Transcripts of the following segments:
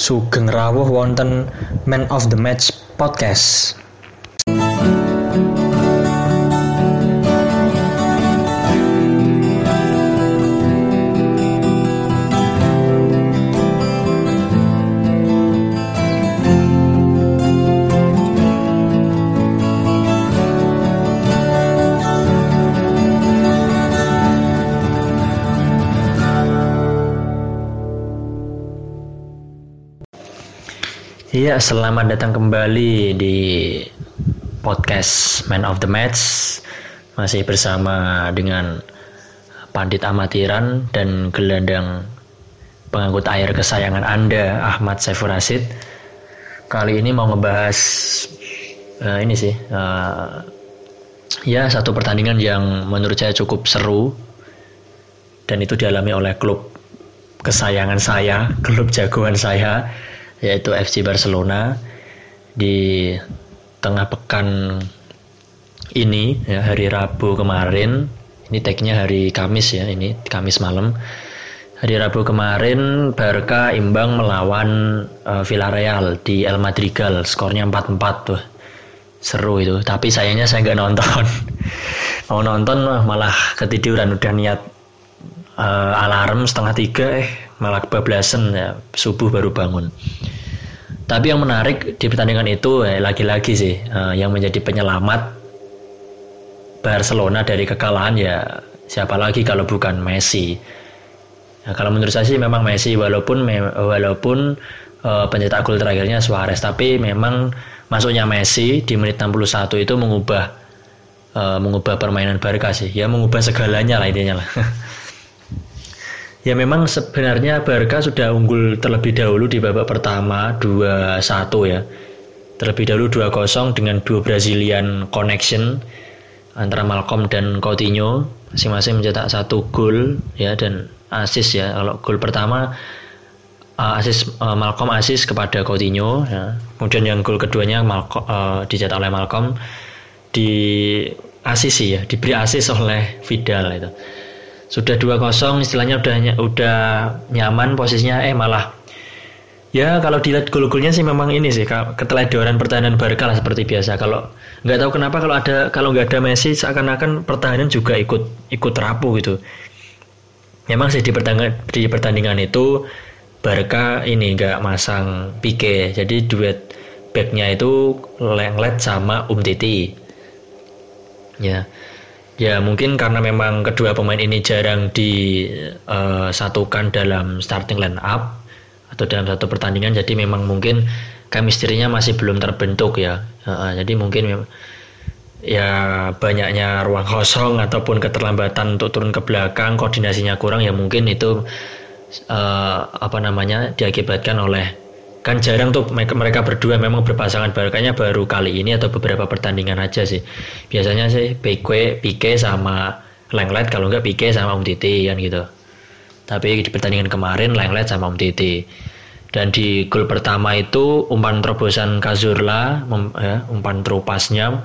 Sugeng rawuh wonten Man of the Match podcast. Iya, selamat datang kembali di podcast Man of the Match. Masih bersama dengan Pandit Amatiran dan gelandang pengangkut air kesayangan Anda, Ahmad Saiful Rasid. Kali ini mau ngebahas uh, ini sih, uh, ya satu pertandingan yang menurut saya cukup seru dan itu dialami oleh klub kesayangan saya, klub jagoan saya yaitu FC Barcelona di tengah pekan ini ya hari Rabu kemarin. Ini tagnya hari Kamis ya ini Kamis malam. Hari Rabu kemarin Barca imbang melawan uh, Villarreal di El Madrigal. Skornya 4-4 tuh. Seru itu. Tapi sayangnya saya nggak nonton. Mau nonton malah ketiduran. Udah niat uh, alarm setengah tiga eh malah kebablasan ya. Subuh baru bangun. Tapi yang menarik di pertandingan itu eh, lagi-lagi sih uh, yang menjadi penyelamat Barcelona dari kekalahan ya siapa lagi kalau bukan Messi. Ya, kalau menurut saya sih memang Messi walaupun walaupun uh, pencetak gol terakhirnya Suarez tapi memang masuknya Messi di menit 61 itu mengubah uh, mengubah permainan Barca sih. Ya mengubah segalanya lah intinya lah Ya memang sebenarnya Barca sudah unggul terlebih dahulu di babak pertama 2-1 ya. Terlebih dahulu 2-0 dengan dua Brazilian connection antara Malcolm dan Coutinho masing-masing mencetak satu gol ya dan asis ya. Kalau gol pertama uh, asis uh, Malcolm asis kepada Coutinho ya. Kemudian yang gol keduanya Malcolm uh, dicetak oleh Malcolm di asis ya, diberi asis oleh Vidal itu sudah 2-0 istilahnya udah udah nyaman posisinya eh malah. Ya kalau dilihat gol-golnya sih memang ini sih keteledoran pertahanan Barca lah seperti biasa. Kalau nggak tahu kenapa kalau ada kalau nggak ada Messi seakan-akan pertahanan juga ikut ikut rapuh gitu. Memang sih di pertandingan di pertandingan itu Barca ini nggak masang Pique. Jadi duet backnya itu Lenglet sama Umtiti. Ya Ya mungkin karena memang kedua pemain ini jarang disatukan uh, dalam starting line up atau dalam satu pertandingan jadi memang mungkin chemistry-nya masih belum terbentuk ya. Uh, jadi mungkin ya banyaknya ruang kosong ataupun keterlambatan untuk turun ke belakang koordinasinya kurang ya mungkin itu uh, apa namanya diakibatkan oleh kan jarang tuh mereka berdua memang berpasangan barkanya baru kali ini atau beberapa pertandingan aja sih. Biasanya sih Pique Pique sama Lenglet kalau enggak Pique sama Um Titi kan gitu. Tapi di pertandingan kemarin Lenglet sama Um Titi. Dan di gol pertama itu umpan terobosan Kazurla ya, umpan terupasnya.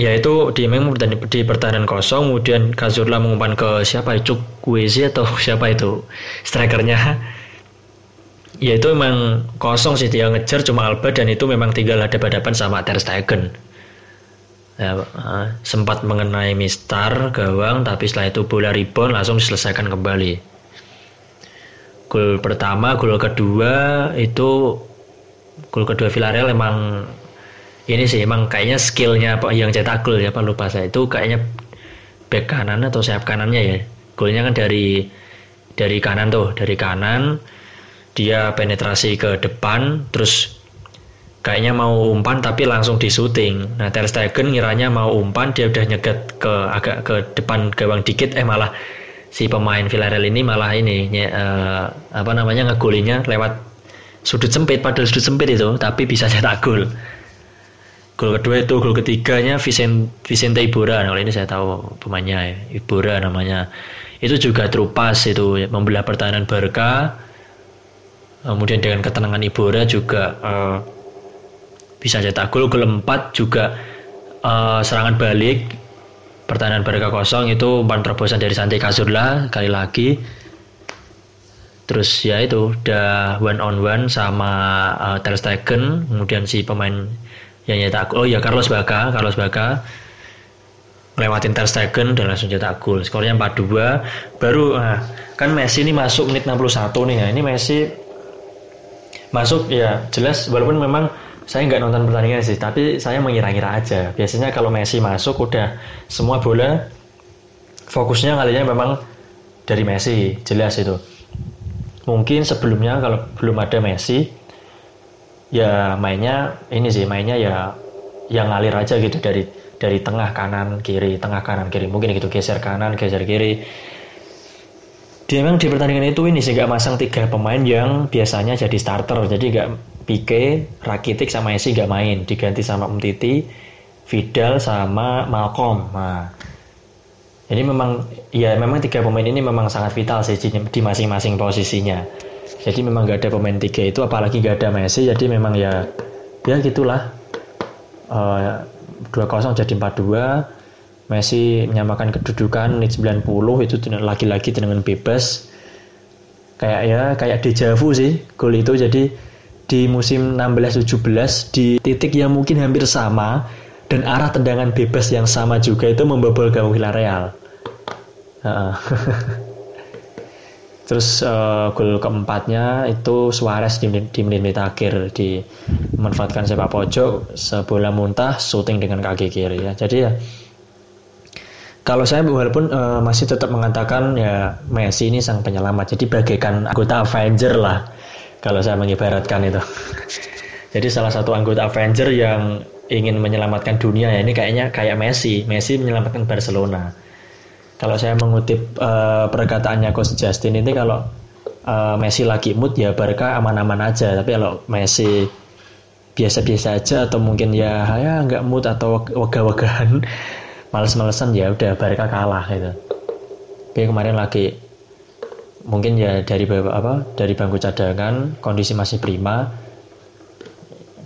Ya itu di memang di pertahanan kosong kemudian Kazurla mengumpan ke siapa? Cuk Wezi atau siapa itu? Strikernya ya itu memang kosong sih dia ngejar cuma Alba dan itu memang tinggal ada hadapan sama Ter Stegen. Ya, uh, sempat mengenai Mistar gawang tapi setelah itu bola rebound langsung diselesaikan kembali. Gol pertama gol kedua itu gol kedua Villarreal emang ini sih emang kayaknya skillnya apa yang cetak gol ya pak lupa saya. Itu kayaknya back kanan atau sayap kanannya ya. Golnya kan dari dari kanan tuh dari kanan dia penetrasi ke depan terus kayaknya mau umpan tapi langsung di shooting. Nah Ter Stegen ngiranya mau umpan dia udah nyegat ke agak ke depan gawang dikit eh malah si pemain Villarreal ini malah ini nye, uh, apa namanya ngegolinya lewat sudut sempit padahal sudut sempit itu tapi bisa cetak gol. Gol kedua itu gol ketiganya Vicente, Vicente Ibora. Nah, ini saya tahu pemainnya ya, Ibora namanya. Itu juga terupas itu membelah pertahanan Barca kemudian dengan ketenangan Ibora juga uh, bisa cetak gol. Gol 4 juga uh, serangan balik pertahanan Barca kosong itu umpan terobosan dari Santi Cazorla kali lagi. Terus ya itu udah one on one sama uh, Ter Stegen kemudian si pemain yang nyetak oh ya Carlos Baca Carlos Baca ngelewatin Ter Stegen dan langsung cetak gol. Skornya 4-2 baru nah, kan Messi ini masuk menit 61 nih. Ya ini Messi masuk ya jelas walaupun memang saya nggak nonton pertandingan sih tapi saya mengira-ngira aja. Biasanya kalau Messi masuk udah semua bola fokusnya kalinya memang dari Messi jelas itu. Mungkin sebelumnya kalau belum ada Messi ya mainnya ini sih mainnya ya yang ngalir aja gitu dari dari tengah kanan kiri tengah kanan kiri mungkin gitu geser kanan geser kiri dia memang di pertandingan itu ini sih gak masang tiga pemain yang biasanya jadi starter. Jadi gak Pique, Rakitic sama Messi gak main. Diganti sama Umtiti, Vidal sama Malcolm. Nah jadi memang ya memang tiga pemain ini memang sangat vital sih di masing-masing posisinya. Jadi memang gak ada pemain tiga itu apalagi gak ada Messi. Jadi memang ya ya gitulah. Uh, 2-0 jadi 4-2 Messi menyamakan kedudukan menit 90 itu lagi-lagi dengan bebas kayak ya kayak dejavu sih gol itu jadi di musim 16-17 di titik yang mungkin hampir sama dan arah tendangan bebas yang sama juga itu membobol gawang Villarreal. Uh, Terus uh, gol keempatnya itu Suarez di, di menit-menit akhir di memanfaatkan sepak pojok sebola muntah shooting dengan kaki kiri ya. Jadi ya kalau saya walaupun uh, masih tetap mengatakan ya Messi ini sang penyelamat. Jadi bagaikan anggota Avenger lah kalau saya mengibaratkan itu. Jadi salah satu anggota Avenger yang ingin menyelamatkan dunia ya ini kayaknya kayak Messi. Messi menyelamatkan Barcelona. Kalau saya mengutip uh, perkataannya Coach Justin ini kalau uh, Messi lagi mood ya Barca aman-aman aja. Tapi kalau Messi biasa-biasa aja atau mungkin ya ya nggak mood atau wegah-wegahan males-malesan ya udah Barca kalah gitu. Tapi kemarin lagi mungkin ya dari apa dari bangku cadangan kondisi masih prima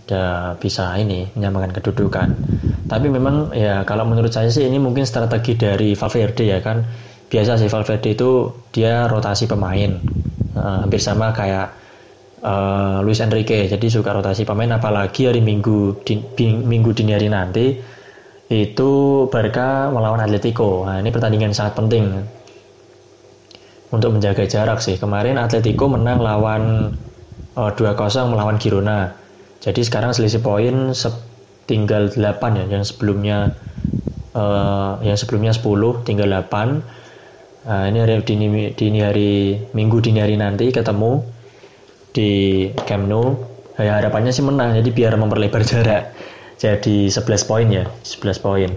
udah bisa ini menyamakan kedudukan. Tapi memang ya kalau menurut saya sih ini mungkin strategi dari Valverde ya kan. Biasa sih Valverde itu dia rotasi pemain. Uh, hampir sama kayak uh, Luis Enrique. Jadi suka rotasi pemain apalagi hari Minggu di, Minggu dini hari nanti itu Barca melawan Atletico. Nah, ini pertandingan sangat penting untuk menjaga jarak sih. Kemarin Atletico menang lawan uh, 2-0 melawan Girona jadi sekarang selisih poin tinggal 8 ya, yang sebelumnya uh, yang sebelumnya 10 tinggal 8. Nah, ini hari dini, dini hari Minggu dini hari nanti ketemu di Camp Nou. Ya, harapannya sih menang jadi biar memperlebar jarak. Jadi 11 poin ya, 11 poin.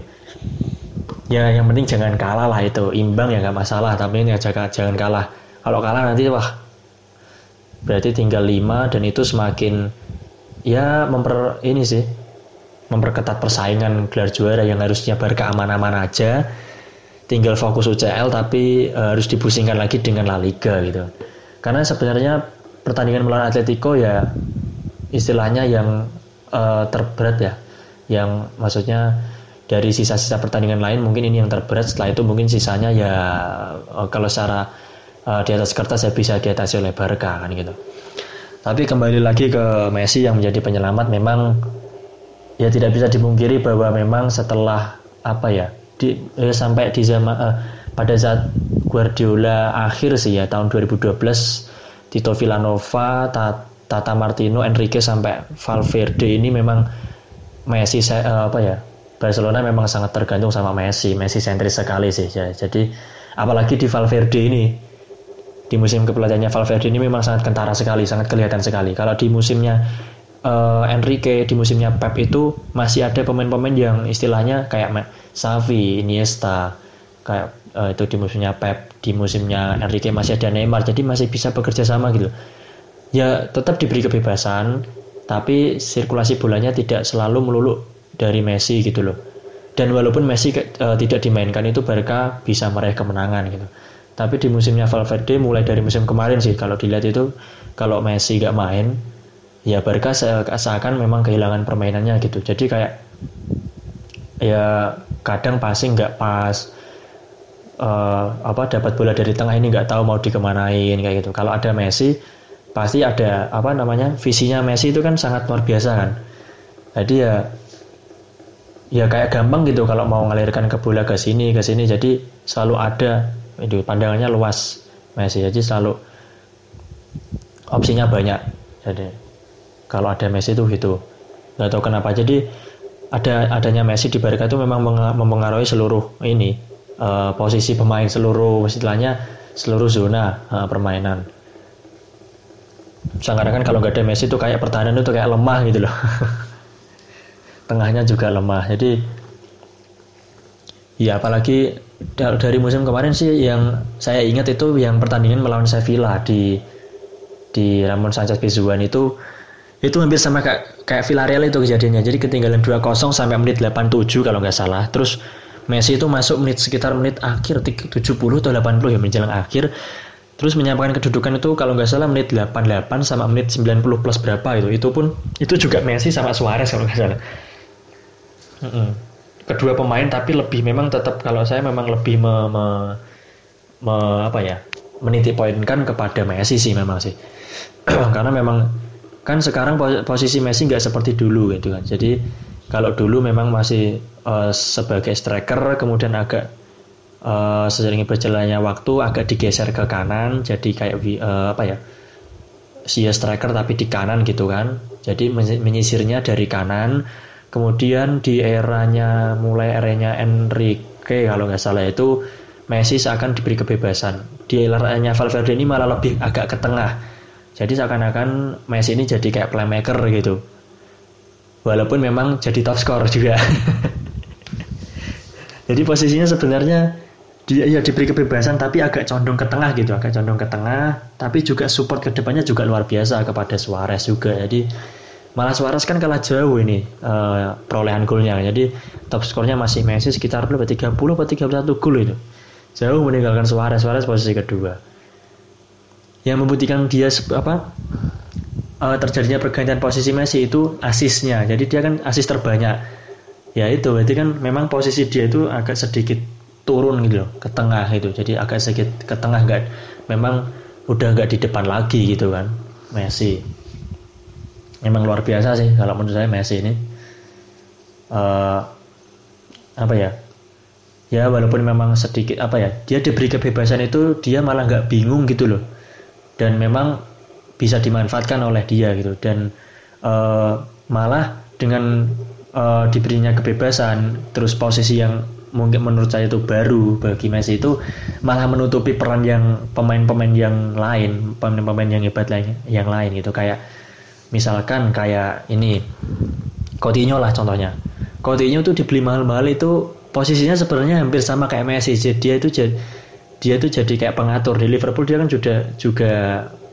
Ya yang penting jangan kalah lah itu, imbang ya nggak masalah, tapi ini jangan jangan kalah. Kalau kalah nanti wah berarti tinggal 5 dan itu semakin ya memper ini sih memperketat persaingan gelar juara yang harusnya berkeaman-aman aja tinggal fokus UCL tapi uh, harus dipusingkan lagi dengan La Liga gitu karena sebenarnya pertandingan melawan Atletico ya istilahnya yang uh, terberat ya yang maksudnya dari sisa-sisa pertandingan lain mungkin ini yang terberat. Setelah itu mungkin sisanya ya uh, kalau secara uh, di atas kertas ya bisa diatasi oleh Barca kan gitu. Tapi kembali lagi ke Messi yang menjadi penyelamat memang ya tidak bisa dimungkiri bahwa memang setelah apa ya di eh, sampai di zaman eh, pada saat Guardiola akhir sih ya tahun 2012 Tito Villanova, Tata Martino, Enrique sampai Valverde ini memang Messi eh, apa ya Barcelona memang sangat tergantung sama Messi, Messi sentris sekali sih ya. Jadi apalagi di Valverde ini di musim kepelatihannya Valverde ini memang sangat kentara sekali, sangat kelihatan sekali. Kalau di musimnya uh, Enrique, di musimnya Pep itu masih ada pemain-pemain yang istilahnya kayak Xavi, Iniesta, kayak uh, itu di musimnya Pep, di musimnya Enrique masih ada Neymar, jadi masih bisa bekerja sama gitu. Ya tetap diberi kebebasan, tapi sirkulasi bolanya tidak selalu melulu dari Messi gitu loh. Dan walaupun Messi uh, tidak dimainkan itu Barca bisa meraih kemenangan gitu. Tapi di musimnya Valverde mulai dari musim kemarin sih kalau dilihat itu kalau Messi gak main ya Barca seakan memang kehilangan permainannya gitu. Jadi kayak ya kadang passing nggak pas uh, apa dapat bola dari tengah ini nggak tahu mau dikemanain kayak gitu. Kalau ada Messi pasti ada apa namanya visinya Messi itu kan sangat luar biasa kan. Jadi ya ya kayak gampang gitu kalau mau ngalirkan ke bola ke sini ke sini. Jadi selalu ada itu pandangannya luas Messi. Jadi selalu opsinya banyak. Jadi kalau ada Messi itu gitu. Nggak tahu kenapa. Jadi ada adanya Messi di Barca itu memang mempengaruhi seluruh ini uh, posisi pemain seluruh istilahnya seluruh zona uh, permainan sekarang kan kalau nggak ada Messi itu kayak pertahanan itu kayak lemah gitu loh. Tengahnya juga lemah. Jadi ya apalagi dari musim kemarin sih yang saya ingat itu yang pertandingan melawan Sevilla di di Ramon Sanchez Pizjuan itu itu hampir sama kayak kayak Villarreal itu kejadiannya. Jadi ketinggalan 2-0 sampai menit 87 kalau nggak salah. Terus Messi itu masuk menit sekitar menit akhir 70 atau 80 ya menjelang akhir terus menyampaikan kedudukan itu kalau nggak salah menit 88 sama menit 90 plus berapa itu. Itu pun itu juga Messi sama Suarez kalau nggak salah. Kedua pemain tapi lebih memang tetap kalau saya memang lebih me, me, me apa ya menitik poinkan kepada Messi sih memang sih. Karena memang kan sekarang posisi Messi nggak seperti dulu gitu kan. Jadi kalau dulu memang masih uh, sebagai striker kemudian agak uh, seiring berjalannya waktu agak digeser ke kanan jadi kayak uh, apa ya si striker tapi di kanan gitu kan jadi menyisirnya dari kanan Kemudian di eranya mulai eranya Enrique kalau nggak salah itu Messi seakan diberi kebebasan. Di eranya Valverde ini malah lebih agak ke tengah. Jadi seakan-akan Messi ini jadi kayak playmaker gitu. Walaupun memang jadi top score juga. jadi posisinya sebenarnya dia ya diberi kebebasan tapi agak condong ke tengah gitu, agak condong ke tengah, tapi juga support ke depannya juga luar biasa kepada Suarez juga. Jadi Malah Suarez kan kalah jauh ini uh, perolehan golnya. Jadi top skornya masih Messi sekitar berapa? 30 atau 31 gol itu. Jauh meninggalkan Suarez. Suarez posisi kedua. Yang membuktikan dia apa? Uh, terjadinya pergantian posisi Messi itu asisnya. Jadi dia kan asis terbanyak. Ya itu berarti kan memang posisi dia itu agak sedikit turun gitu loh ke tengah itu. Jadi agak sedikit ke tengah enggak memang udah nggak di depan lagi gitu kan Messi. Memang luar biasa sih kalau menurut saya Messi ini. Uh, apa ya? Ya walaupun memang sedikit apa ya dia diberi kebebasan itu dia malah nggak bingung gitu loh. Dan memang bisa dimanfaatkan oleh dia gitu. Dan uh, malah dengan uh, diberinya kebebasan terus posisi yang mungkin menurut saya itu baru bagi Messi itu malah menutupi peran yang pemain-pemain yang lain pemain-pemain yang hebat lain yang lain gitu. Kayak misalkan kayak ini Coutinho lah contohnya. Coutinho tuh dibeli mahal-mahal itu posisinya sebenarnya hampir sama kayak Messi. Jadi dia itu jadi dia itu jadi kayak pengatur. Di Liverpool dia kan juga juga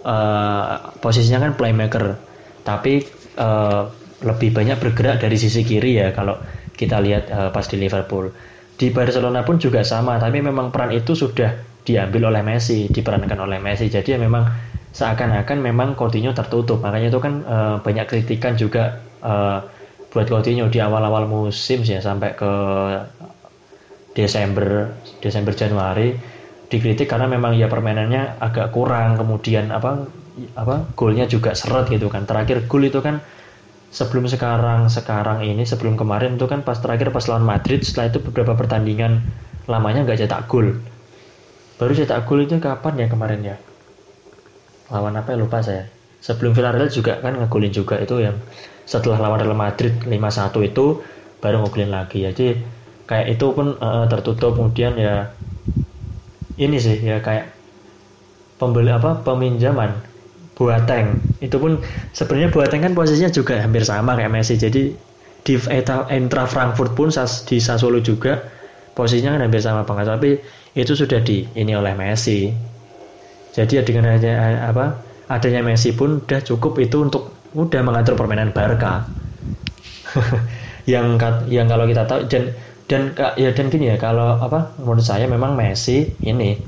uh, posisinya kan playmaker. Tapi uh, lebih banyak bergerak dari sisi kiri ya kalau kita lihat uh, pas di Liverpool di Barcelona pun juga sama tapi memang peran itu sudah diambil oleh Messi diperankan oleh Messi. Jadi ya memang seakan-akan memang Coutinho tertutup. Makanya itu kan uh, banyak kritikan juga uh, buat Coutinho di awal-awal musim ya, sampai ke Desember Desember Januari dikritik karena memang ya permainannya agak kurang. Kemudian apa apa golnya juga seret gitu kan. Terakhir gol itu kan sebelum sekarang sekarang ini sebelum kemarin itu kan pas terakhir pas lawan Madrid setelah itu beberapa pertandingan lamanya nggak cetak gol. Baru cetak gol itu kapan ya kemarin ya? Lawan apa ya? Lupa saya. Sebelum Villarreal juga kan ngegolin juga itu yang setelah lawan Real Madrid 5-1 itu baru ngegolin lagi. Jadi kayak itu pun uh, tertutup. Kemudian ya ini sih ya kayak pembeli apa peminjaman Boateng itu pun sebenarnya Boateng kan posisinya juga hampir sama kayak Messi. Jadi di Eintra Frankfurt pun di Sassuolo juga posisinya kan hampir sama banget. Tapi itu sudah di ini oleh Messi. Jadi ya dengan adanya apa adanya Messi pun udah cukup itu untuk udah mengatur permainan Barca. yang yang kalau kita tahu dan dan ya dan gini ya kalau apa menurut saya memang Messi ini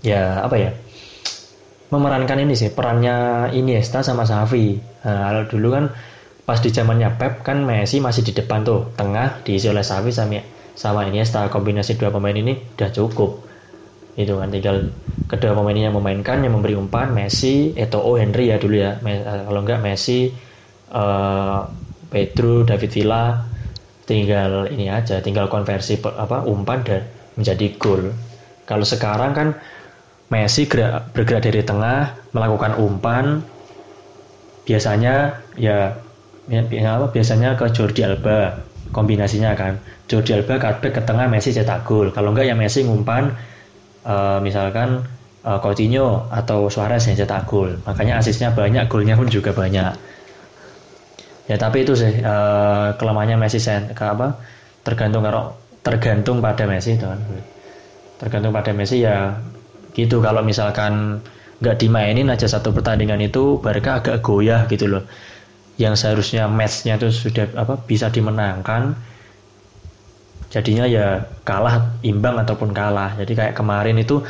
ya apa ya memerankan ini sih perannya Iniesta sama Xavi. Nah, dulu kan pas di zamannya Pep kan Messi masih di depan tuh, tengah diisi oleh Xavi sama sama Iniesta. Kombinasi dua pemain ini udah cukup. Itu kan tinggal kedua pemain yang memainkan yang memberi umpan Messi Eto'o Henry ya dulu ya. Me, uh, kalau enggak Messi uh, Pedro David Villa tinggal ini aja tinggal konversi apa umpan dan menjadi gol. Kalau sekarang kan Messi gerak, bergerak dari tengah melakukan umpan. Biasanya ya, ya, ya biasanya ke Jordi Alba kombinasinya kan. Jordi Alba cutback ke tengah Messi cetak gol. Kalau enggak ya Messi ngumpan uh, misalkan uh, Coutinho atau Suarez yang cetak gol. Makanya asisnya banyak golnya pun juga banyak. Ya tapi itu sih uh, kelemahannya Messi sen ke apa tergantung kalau tergantung pada Messi itu kan. Tergantung pada Messi ya gitu kalau misalkan nggak dimainin aja satu pertandingan itu Barca agak goyah gitu loh. Yang seharusnya matchnya itu sudah apa bisa dimenangkan jadinya ya kalah imbang ataupun kalah. Jadi kayak kemarin itu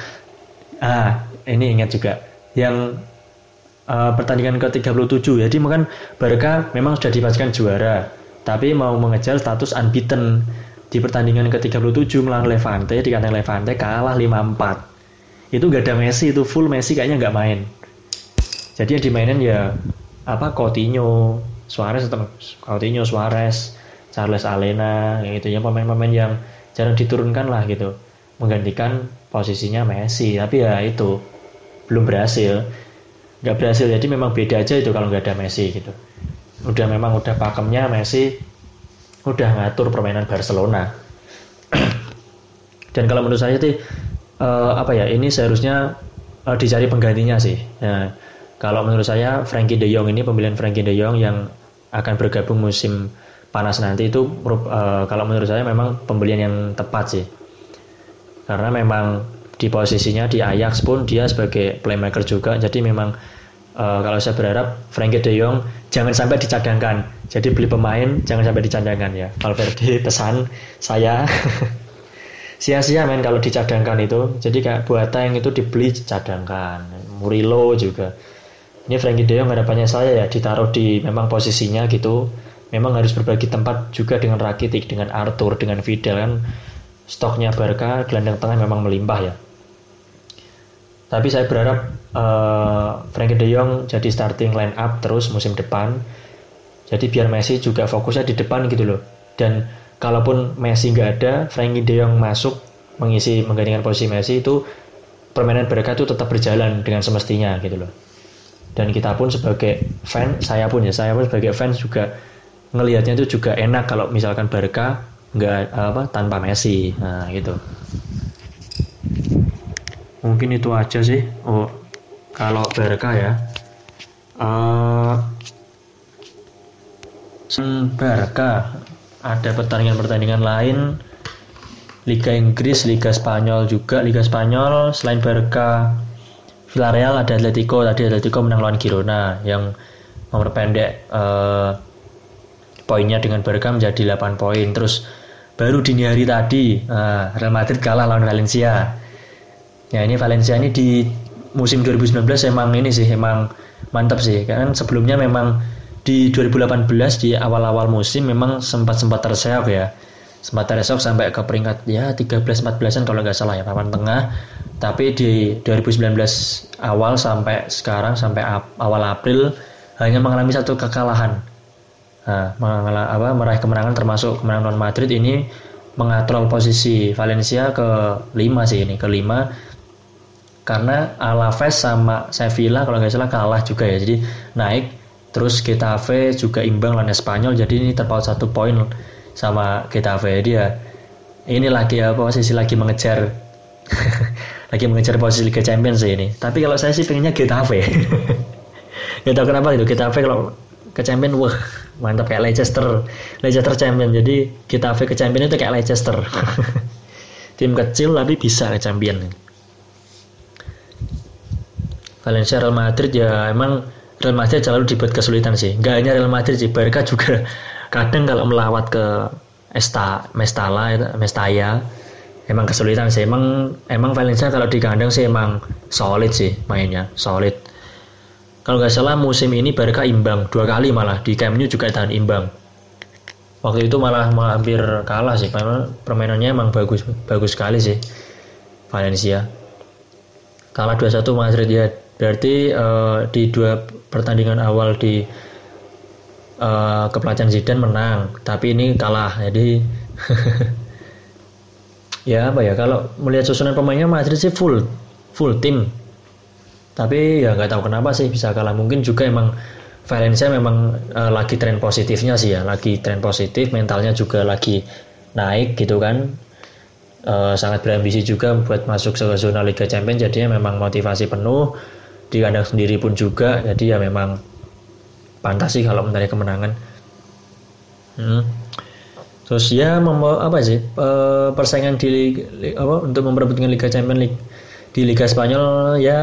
ah ini ingat juga yang uh, pertandingan ke 37 jadi mungkin Barca memang sudah dipastikan juara tapi mau mengejar status unbeaten. Di pertandingan ke 37 melawan Levante di kandang Levante kalah 5-4 itu gak ada Messi itu full Messi kayaknya nggak main. Jadi yang dimainin ya apa Coutinho Suarez atau Coutinho Suarez Charles Alena gitu. Ya pemain-pemain yang jarang diturunkan lah gitu. Menggantikan posisinya Messi. Tapi ya itu belum berhasil. Nggak berhasil jadi memang beda aja itu kalau nggak ada Messi gitu. Udah memang udah pakemnya Messi udah ngatur permainan Barcelona. Dan kalau menurut saya sih uh, apa ya ini seharusnya uh, dicari penggantinya sih. Nah, kalau menurut saya Frankie De Jong ini pembelian Frankie De Jong yang akan bergabung musim panas nanti itu uh, kalau menurut saya memang pembelian yang tepat sih. Karena memang di posisinya di Ajax pun dia sebagai playmaker juga jadi memang uh, kalau saya berharap Frankie De Jong jangan sampai dicadangkan jadi beli pemain jangan sampai dicadangkan ya. Valverde pesan saya sia-sia main kalau dicadangkan itu jadi kayak buat yang itu dibeli dicadangkan Murilo juga ini Frankie De Jong harapannya saya ya ditaruh di memang posisinya gitu memang harus berbagi tempat juga dengan Rakitic, dengan Arthur, dengan Vidal kan stoknya Barca gelandang tengah memang melimpah ya. Tapi saya berharap uh, Frankie De Jong jadi starting line up terus musim depan. Jadi biar Messi juga fokusnya di depan gitu loh. Dan kalaupun Messi nggak ada, Frankie De Jong masuk mengisi menggantikan posisi Messi itu permainan Barca itu tetap berjalan dengan semestinya gitu loh. Dan kita pun sebagai fan, saya pun ya, saya pun sebagai fans juga ngelihatnya itu juga enak kalau misalkan Barca nggak apa tanpa Messi. Nah gitu. Mungkin itu aja sih. Oh kalau Barca ya. Uh, Barca ada pertandingan-pertandingan lain. Liga Inggris, Liga Spanyol juga. Liga Spanyol selain Barca Villarreal ada Atletico. Tadi Atletico menang lawan Girona yang memperpendek uh, poinnya dengan Barca menjadi 8 poin. Terus baru dini hari tadi uh, Real Madrid kalah lawan Valencia. Ya ini Valencia ini di musim 2019 emang ini sih emang mantap sih. Kan sebelumnya memang di 2018 di awal-awal musim memang sempat-sempat terseok ya. Sempat terseok sampai ke peringkat ya 13-14an kalau nggak salah ya papan tengah. Tapi di 2019 awal sampai sekarang sampai awal April hanya mengalami satu kekalahan. Nah, apa, meraih kemenangan termasuk kemenangan non Madrid ini mengatrol posisi Valencia ke lima sih ini ke lima. Karena Alaves sama Sevilla kalau nggak salah kalah juga ya jadi naik terus Getafe juga imbang lawan Spanyol jadi ini terpaut satu poin sama Getafe. Dia ini lagi apa posisi lagi mengejar lagi mengejar posisi Liga Champions ini. Tapi kalau saya sih pengennya Getafe. Nggak tahu kenapa itu Getafe kalau ke Champions wah mantap kayak Leicester Leicester champion jadi kita ke champion itu kayak Leicester. Tim kecil tapi bisa ke champion Valencia Real Madrid ya emang Real Madrid selalu dibuat kesulitan sih. Nggak hanya Real Madrid sih Barca juga. Kadang kalau melawat ke Esta Mestala Mestaya emang kesulitan sih. Emang emang Valencia kalau di kandang sih emang solid sih mainnya solid. Kalau nggak salah musim ini Barca imbang dua kali malah. Di Camp Nou juga tahan imbang. Waktu itu malah, malah hampir kalah sih. Karena permainannya emang bagus bagus sekali sih Valencia. Kalah 2-1 Madrid ya berarti uh, di dua pertandingan awal di uh, kepelatihan Zidane menang tapi ini kalah. Jadi ya apa ya kalau melihat susunan pemainnya Madrid sih full full tim tapi ya nggak tahu kenapa sih bisa kalah. Mungkin juga emang Valencia memang uh, lagi tren positifnya sih ya, lagi tren positif, mentalnya juga lagi naik gitu kan. Uh, sangat berambisi juga buat masuk ke zona Liga Champions, jadinya memang motivasi penuh di kandang sendiri pun juga, jadi ya memang pantas sih kalau mencari kemenangan. Hmm. Terus ya membawa apa sih? Uh, persaingan di apa untuk memperebutkan Liga Champions League di Liga Spanyol ya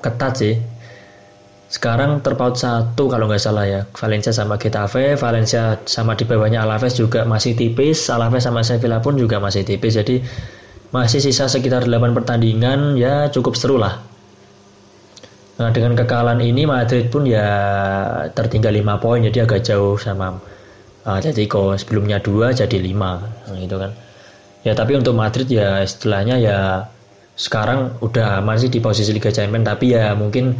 ketat sih. Sekarang terpaut satu kalau nggak salah ya. Valencia sama Getafe Valencia sama di bawahnya Alaves juga masih tipis Alaves sama Sevilla pun juga masih tipis. Jadi masih sisa sekitar 8 pertandingan ya cukup seru lah nah dengan kekalahan ini Madrid pun ya tertinggal 5 poin jadi agak jauh sama uh, Atletico. Sebelumnya 2 jadi 5 gitu kan. Ya tapi untuk Madrid ya istilahnya ya sekarang udah masih di posisi Liga Champions tapi ya mungkin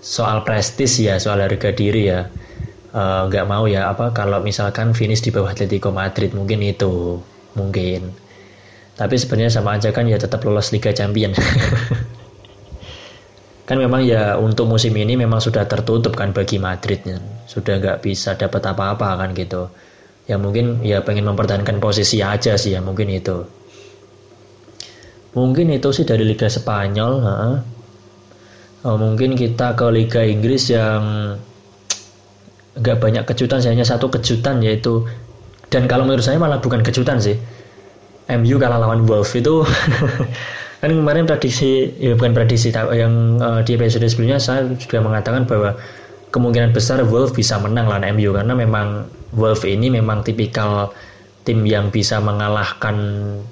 soal prestis ya soal harga diri ya eh, nggak uh, mau ya. Apa kalau misalkan finish di bawah Atletico Madrid mungkin itu mungkin. Tapi sebenarnya sama aja kan ya tetap lolos Liga Champion kan memang ya untuk musim ini memang sudah tertutup kan bagi Madrid. Sudah nggak bisa dapat apa-apa kan gitu. Ya mungkin ya pengen mempertahankan posisi aja sih ya mungkin itu. Mungkin itu sih dari Liga Spanyol ha? oh, mungkin kita ke Liga Inggris yang nggak banyak kejutan hanya satu kejutan yaitu dan kalau menurut saya malah bukan kejutan sih. MU kalah lawan Wolves itu kan kemarin prediksi ya bukan prediksi yang uh, di episode sebelumnya saya sudah mengatakan bahwa kemungkinan besar Wolves bisa menang lawan MU karena memang Wolves ini memang tipikal tim yang bisa mengalahkan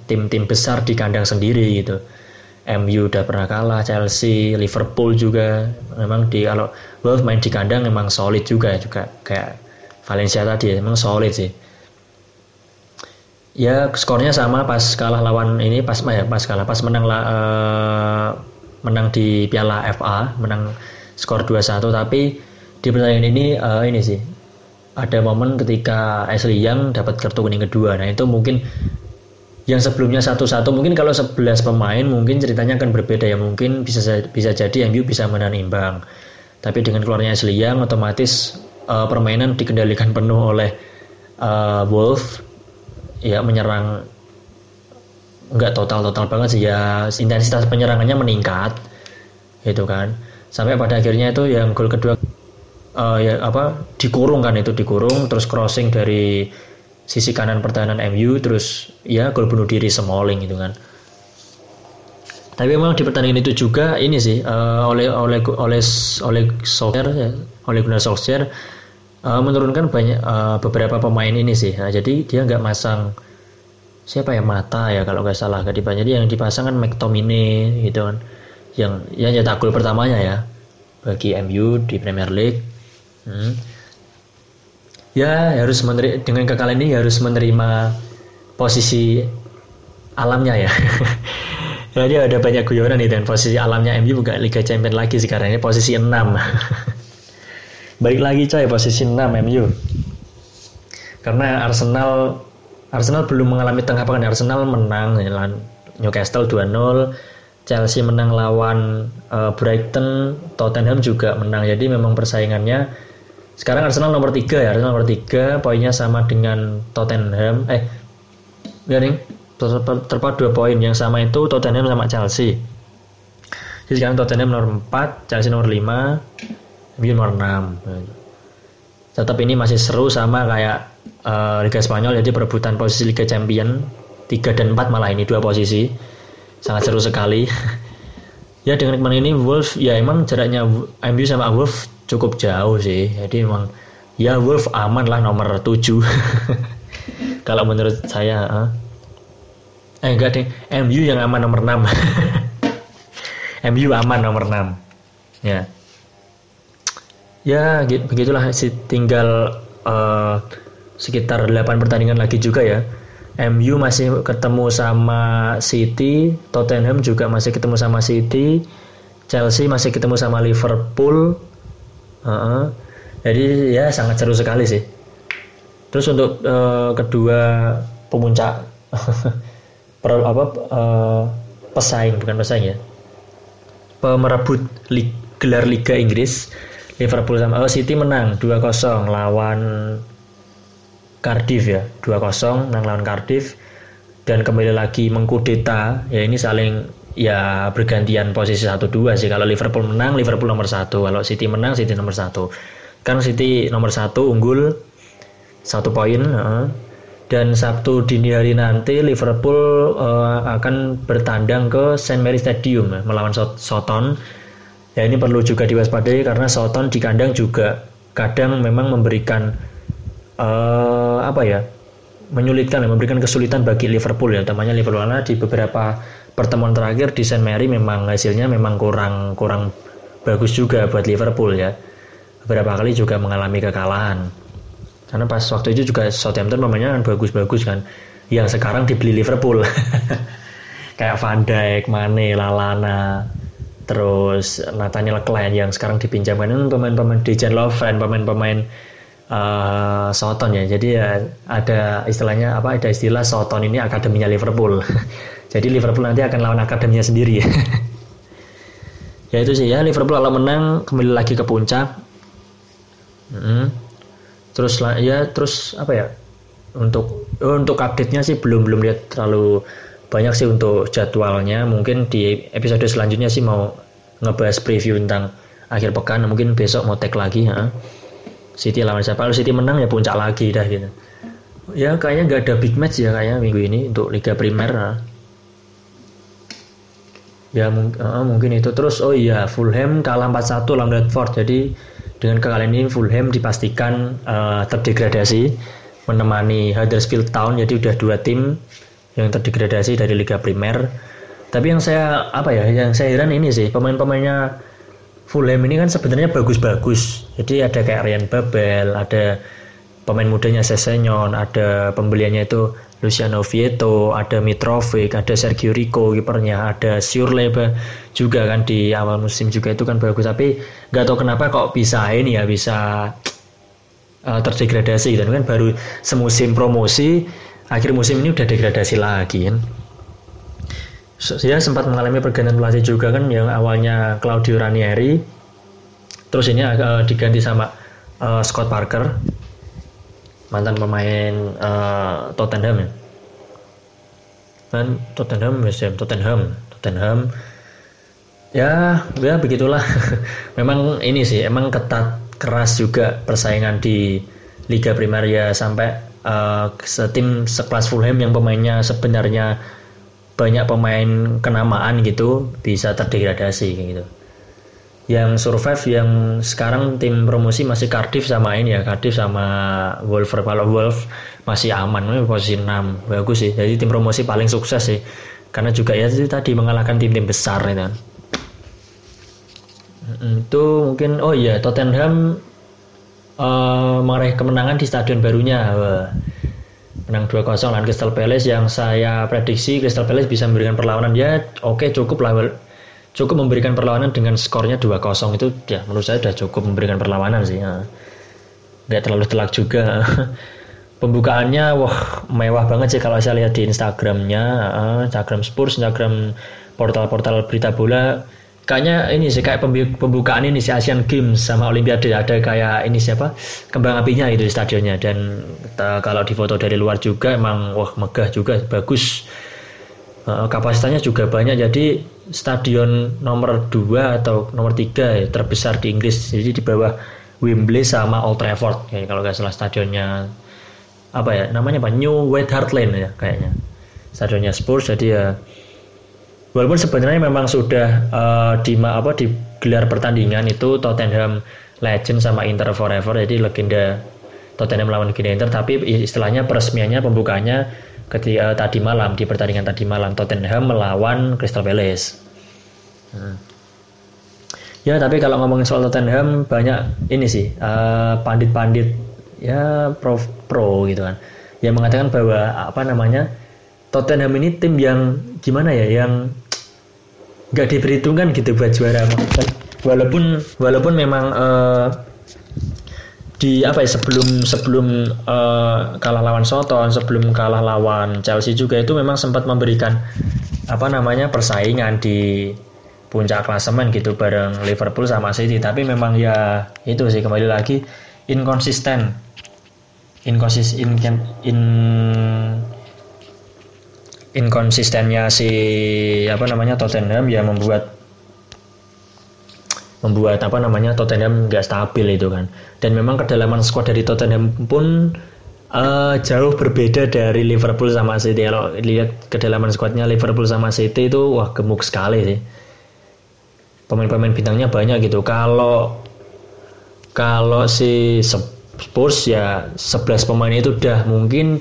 tim-tim besar di kandang sendiri gitu. MU udah pernah kalah, Chelsea, Liverpool juga memang di kalau Wolves main di kandang memang solid juga juga kayak Valencia tadi memang solid sih. Ya skornya sama pas kalah lawan ini pas ya pas kalah pas menang uh, menang di Piala FA, menang skor 2-1 tapi di pertandingan ini uh, ini sih ada momen ketika Ashley Young dapat kartu kuning kedua. Nah, itu mungkin yang sebelumnya satu-satu mungkin kalau 11 pemain mungkin ceritanya akan berbeda ya. Mungkin bisa bisa jadi MU bisa menang imbang. Tapi dengan keluarnya Ashley Young otomatis uh, permainan dikendalikan penuh oleh uh, Wolf ya menyerang nggak total-total banget sih ya intensitas penyerangannya meningkat gitu kan. Sampai pada akhirnya itu yang gol kedua uh, ya apa dikurung kan itu dikurung terus crossing dari sisi kanan pertahanan MU terus ya gol bunuh diri Smalling gitu kan. Tapi memang di pertandingan itu juga ini sih uh, oleh oleh oleh oleh Solskjaer ya, oleh Gunnar Solskjaer uh, menurunkan banyak uh, beberapa pemain ini sih. Nah, jadi dia nggak masang siapa ya mata ya kalau nggak salah dipasang. Jadi yang dipasang kan McTominay gitu kan. Yang yang nyetak gol pertamanya ya bagi MU di Premier League. Hmm. Ya harus menerima dengan kekalahan ini harus menerima posisi alamnya ya. Jadi ada banyak guyonan nih dan posisi alamnya MU bukan Liga Champions lagi sekarang. Ini posisi 6. Balik lagi coy posisi 6 MU. Karena Arsenal Arsenal belum mengalami tengah pekan Arsenal menang lawan Newcastle 2-0 Chelsea menang lawan uh, Brighton Tottenham juga menang jadi memang persaingannya sekarang Arsenal nomor 3 ya, Arsenal nomor 3, poinnya sama dengan Tottenham. Eh, ya nih, terpaut dua poin. Yang sama itu Tottenham sama Chelsea. Jadi sekarang Tottenham nomor 4, Chelsea nomor 5, MU nomor 6. Tetap ini masih seru sama kayak uh, Liga Spanyol, jadi perebutan posisi Liga Champion 3 dan 4 malah ini dua posisi. Sangat seru sekali. ya dengan kemarin ini Wolf ya emang jaraknya MU sama Wolf cukup jauh sih jadi emang ya Wolf aman lah nomor 7 kalau menurut saya huh? eh enggak deh MU yang aman nomor 6 MU aman nomor 6 ya ya begitulah sih tinggal uh, sekitar 8 pertandingan lagi juga ya. MU masih ketemu sama City, Tottenham juga masih ketemu sama City, Chelsea masih ketemu sama Liverpool. Uh -uh. Jadi ya sangat seru sekali sih. Terus untuk uh, kedua pemuncak per, apa uh, pesaing bukan pesaing ya. Pemerebut gelar Liga Inggris Liverpool sama oh, City menang 2-0 lawan Cardiff ya 2-0 menang lawan Cardiff. Dan kembali lagi mengkudeta ya ini saling ya bergantian posisi 1-2 sih. Kalau Liverpool menang Liverpool nomor satu. Kalau City menang City nomor satu. Kan City nomor satu unggul satu poin dan Sabtu dini hari nanti Liverpool uh, akan bertandang ke St Mary Stadium ya, melawan Soton ya ini perlu juga diwaspadai karena Soton di kandang juga kadang memang memberikan uh, apa ya menyulitkan memberikan kesulitan bagi Liverpool ya utamanya Liverpool. Karena di beberapa pertemuan terakhir di St Mary memang hasilnya memang kurang kurang bagus juga buat Liverpool ya. Beberapa kali juga mengalami kekalahan. Karena pas waktu itu juga Southampton namanya kan bagus-bagus kan. Yang sekarang dibeli Liverpool. Kayak Van Dijk, Mane, Lalana terus Nathaniel Klein yang sekarang dipinjamkan pemain-pemain Dejan Lovren pemain-pemain uh, Soton ya. Jadi ya ada istilahnya apa? Ada istilah Soton ini akademinya Liverpool. Jadi Liverpool nanti akan lawan akademinya sendiri. ya itu sih ya Liverpool kalau menang kembali lagi ke puncak. Hmm. Terus ya terus apa ya? Untuk untuk update-nya sih belum belum lihat terlalu banyak sih untuk jadwalnya. Mungkin di episode selanjutnya sih mau ngebahas preview tentang akhir pekan. Mungkin besok mau tag lagi. Ya. City lawan siapa kalau City menang ya puncak lagi dah gitu ya kayaknya nggak ada big match ya kayaknya minggu ini untuk Liga Primer nah. ya mung uh, mungkin itu terus oh iya Fulham kalah 4-1 lawan Watford jadi dengan kekalahan ini Fulham dipastikan uh, terdegradasi menemani Huddersfield Town jadi udah dua tim yang terdegradasi dari Liga Primer tapi yang saya apa ya yang saya heran ini sih pemain-pemainnya Fulham ini kan sebenarnya bagus-bagus. Jadi ada kayak Ryan Babel, ada pemain mudanya Sesenyon, ada pembeliannya itu Luciano Vieto, ada Mitrovic, ada Sergio Rico kipernya, ada Surleba juga kan di awal musim juga itu kan bagus. Tapi nggak tahu kenapa kok bisa ini ya bisa uh, terdegradasi dan kan baru semusim promosi akhir musim ini udah degradasi lagi kan? Sempat mengalami pergantian pelatih juga kan? Yang awalnya Claudio Ranieri terus ini uh, diganti sama uh, Scott Parker mantan pemain uh, Tottenham ya? Kan Tottenham ya Tottenham Tottenham. Ya ya begitulah. Memang ini sih emang ketat keras juga persaingan di Liga Primer ya sampai uh, setim sekelas Fulham yang pemainnya sebenarnya banyak pemain kenamaan gitu bisa terdegradasi gitu. Yang survive yang sekarang tim promosi masih Cardiff sama ini ya Cardiff sama Wolf kalau Wolf masih aman posisi 6 bagus sih. Jadi tim promosi paling sukses sih. Karena juga ya tadi mengalahkan tim-tim besar itu itu mungkin oh iya Tottenham uh, meraih kemenangan di stadion barunya. Wah menang 2-0 lawan Crystal Palace. Yang saya prediksi Crystal Palace bisa memberikan perlawanan. Ya oke okay, cukup lah. Cukup memberikan perlawanan dengan skornya 2-0 itu ya menurut saya sudah cukup memberikan perlawanan sih ya. nggak terlalu telak juga. Pembukaannya wah mewah banget sih kalau saya lihat di Instagramnya Instagram Spurs Instagram portal-portal berita bola kayaknya ini sih kayak pembukaan ini si Asian Games sama Olimpiade. Ada kayak ini siapa? Kembang apinya itu di stadionnya. Dan kita, kalau di foto dari luar juga emang wah megah juga bagus. Uh, kapasitasnya juga banyak. Jadi stadion nomor 2 atau nomor 3 ya, terbesar di Inggris. Jadi di bawah Wembley sama Old Trafford. Kayak kalau nggak salah stadionnya apa ya namanya apa? New White Hart Lane ya kayaknya. Stadionnya Spurs jadi ya walaupun sebenarnya memang sudah uh, di apa di gelar pertandingan itu Tottenham Legend sama Inter Forever jadi legenda Tottenham melawan legenda Inter tapi istilahnya peresmiannya pembukanya ketika uh, tadi malam di pertandingan tadi malam Tottenham melawan Crystal Palace. Hmm. Ya tapi kalau ngomongin soal Tottenham banyak ini sih eh, pandit-pandit ya pro pro gitu kan yang mengatakan bahwa apa namanya Tottenham ini tim yang gimana ya yang nggak diperhitungkan gitu buat juara walaupun walaupun memang uh, di apa ya sebelum sebelum uh, kalah lawan Soton sebelum kalah lawan Chelsea juga itu memang sempat memberikan apa namanya persaingan di puncak klasemen gitu bareng Liverpool sama City. Tapi memang ya itu sih kembali lagi inkonsisten inkonsisten in, in inkonsistennya si apa namanya Tottenham ya membuat membuat apa namanya Tottenham nggak stabil itu kan. Dan memang kedalaman squad dari Tottenham pun uh, jauh berbeda dari Liverpool sama City. Kalau lihat kedalaman squadnya Liverpool sama City itu wah gemuk sekali sih. Pemain-pemain bintangnya banyak gitu. Kalau kalau si Spurs ya 11 pemain itu udah mungkin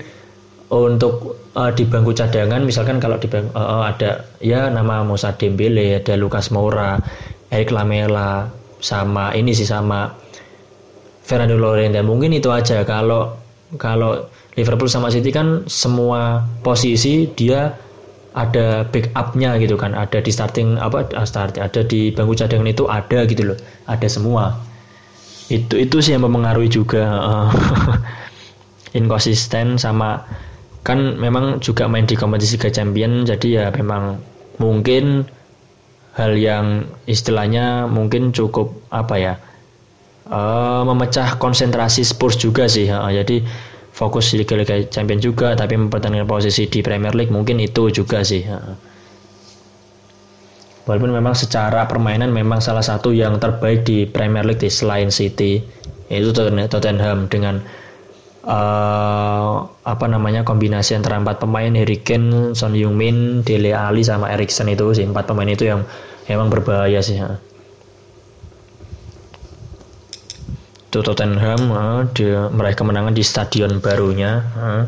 untuk uh, di bangku cadangan misalkan kalau di bangku, uh, ada ya nama Musa Dembele ada Lukas Moura Eric Lamela sama ini sih sama Fernando Llorente. Mungkin itu aja. Kalau kalau Liverpool sama City kan semua posisi dia ada backupnya gitu kan. Ada di starting apa ah, start ada di bangku cadangan itu ada gitu loh. Ada semua. Itu itu sih yang mempengaruhi juga inkonsisten sama kan memang juga main di kompetisi Liga Champion jadi ya memang mungkin hal yang istilahnya mungkin cukup apa ya uh, memecah konsentrasi Spurs juga sih uh, jadi fokus di Liga Champion juga tapi mempertahankan posisi di Premier League mungkin itu juga sih uh. walaupun memang secara permainan memang salah satu yang terbaik di Premier League di selain City yaitu Tottenham dengan uh, apa namanya kombinasi antara empat pemain Harry Kane, Son Heung-min, Dele Alli sama Erikson itu sih empat pemain itu yang emang berbahaya sih. Ya. Itu Tottenham uh, dia meraih kemenangan di stadion barunya. Uh.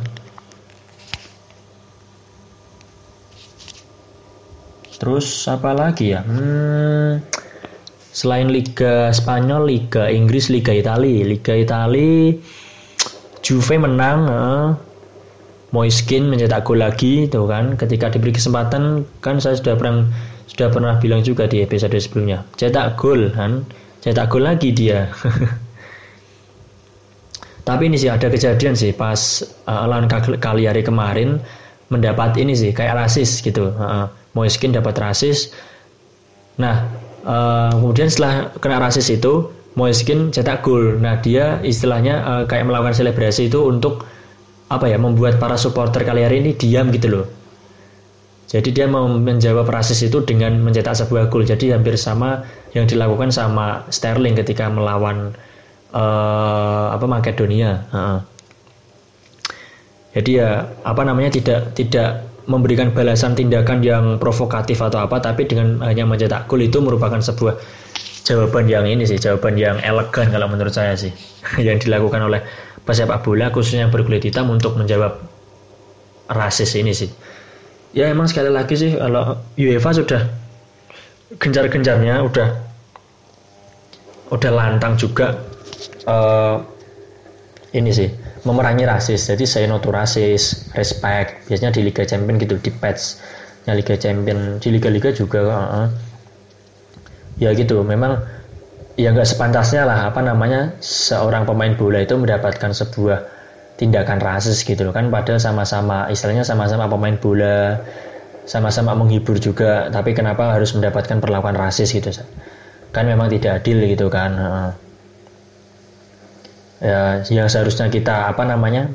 Terus apa lagi ya? Hmm, selain Liga Spanyol, Liga Inggris, Liga Italia, Liga Italia Juve menang uh, Moiskin mencetak gol lagi tuh kan. Ketika diberi kesempatan kan saya sudah pernah sudah pernah bilang juga di episode sebelumnya. Cetak gol kan. Cetak gol lagi dia. Tapi ini sih ada kejadian sih pas uh, lawan Cagliari kemarin mendapat ini sih kayak rasis gitu. Uh, Moiskin dapat rasis. Nah uh, kemudian setelah kena rasis itu Moiskin cetak gol. Nah dia istilahnya uh, kayak melakukan selebrasi itu untuk apa ya membuat para supporter Cagliari ini diam gitu loh. Jadi dia mau menjawab rasis itu dengan mencetak sebuah gol. Jadi hampir sama yang dilakukan sama Sterling ketika melawan uh, apa Makedonia. Uh. Jadi ya apa namanya tidak tidak memberikan balasan tindakan yang provokatif atau apa, tapi dengan hanya mencetak gol itu merupakan sebuah jawaban yang ini sih jawaban yang elegan kalau menurut saya sih. Yang dilakukan oleh pesepak bola khususnya yang berkulit hitam untuk menjawab rasis ini sih. Ya emang sekali lagi sih kalau UEFA sudah gencar-gencarnya udah udah lantang juga uh, ini sih memerangi rasis. Jadi saya no rasis respect. Biasanya di Liga Champion gitu di patch Liga Champion. Di liga-liga juga uh, ya gitu memang ya nggak sepantasnya lah apa namanya seorang pemain bola itu mendapatkan sebuah tindakan rasis gitu loh. Kan padahal sama-sama istilahnya sama-sama pemain bola sama-sama menghibur juga tapi kenapa harus mendapatkan perlakuan rasis gitu kan memang tidak adil gitu kan ya yang seharusnya kita apa namanya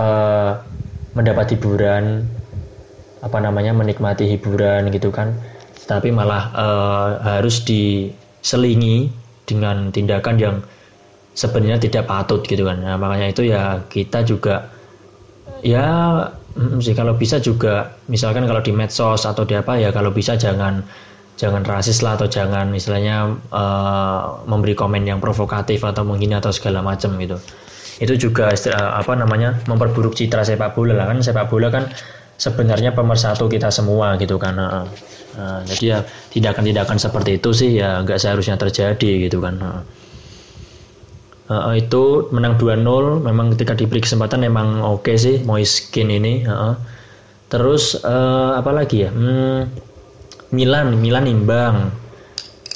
uh, mendapat hiburan apa namanya menikmati hiburan gitu kan tapi malah uh, harus diselingi dengan tindakan yang sebenarnya tidak patut gitu kan. Nah, makanya itu ya kita juga ya sih kalau bisa juga misalkan kalau di medsos atau di apa ya kalau bisa jangan jangan rasis lah atau jangan istilahnya uh, memberi komen yang provokatif atau menghina atau segala macam gitu. Itu juga apa namanya memperburuk citra sepak bola lah kan. Sepak bola kan sebenarnya pemersatu kita semua gitu kan Nah, jadi ya tindakan-tindakan seperti itu sih ya nggak seharusnya terjadi gitu kan. Nah, itu menang 2-0 memang ketika diberi kesempatan memang oke okay sih Moiskin ini uh, terus uh, apa lagi ya? Hmm, Milan Milan imbang.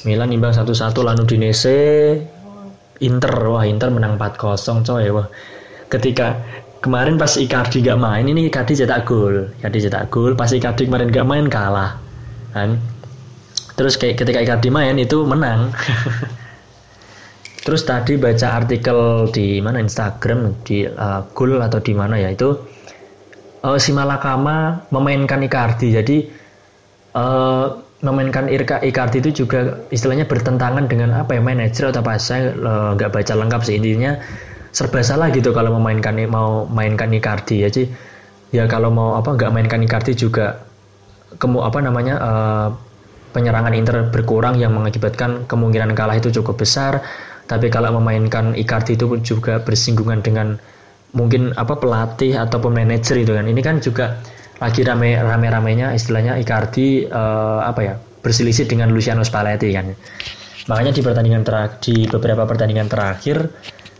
Milan imbang satu-satu lalu Dinese Inter. Wah Inter menang 4-0 coy wah. Ketika kemarin pas Icardi gak main ini Icardi cetak gol. Icardi cetak gol pas Icardi kemarin gak main kalah kan? Terus kayak ketika Icardi main itu menang. Terus tadi baca artikel di mana Instagram di uh, Gul atau di mana ya itu uh, si Malakama memainkan Icardi. Jadi uh, memainkan Irka Icardi itu juga istilahnya bertentangan dengan apa ya manajer atau apa. Saya nggak uh, baca lengkap sih. Intinya serba salah gitu kalau memainkan mau mainkan Icardi ya Jadi ya kalau mau apa nggak mainkan Icardi juga kemu apa namanya uh, penyerangan Inter berkurang yang mengakibatkan kemungkinan kalah itu cukup besar tapi kalau memainkan Icardi itu juga bersinggungan dengan mungkin apa pelatih ataupun manajer itu kan. Ini kan juga lagi rame rame ramenya istilahnya Icardi uh, apa ya berselisih dengan Luciano Spalletti kan. Makanya di pertandingan terakhir di beberapa pertandingan terakhir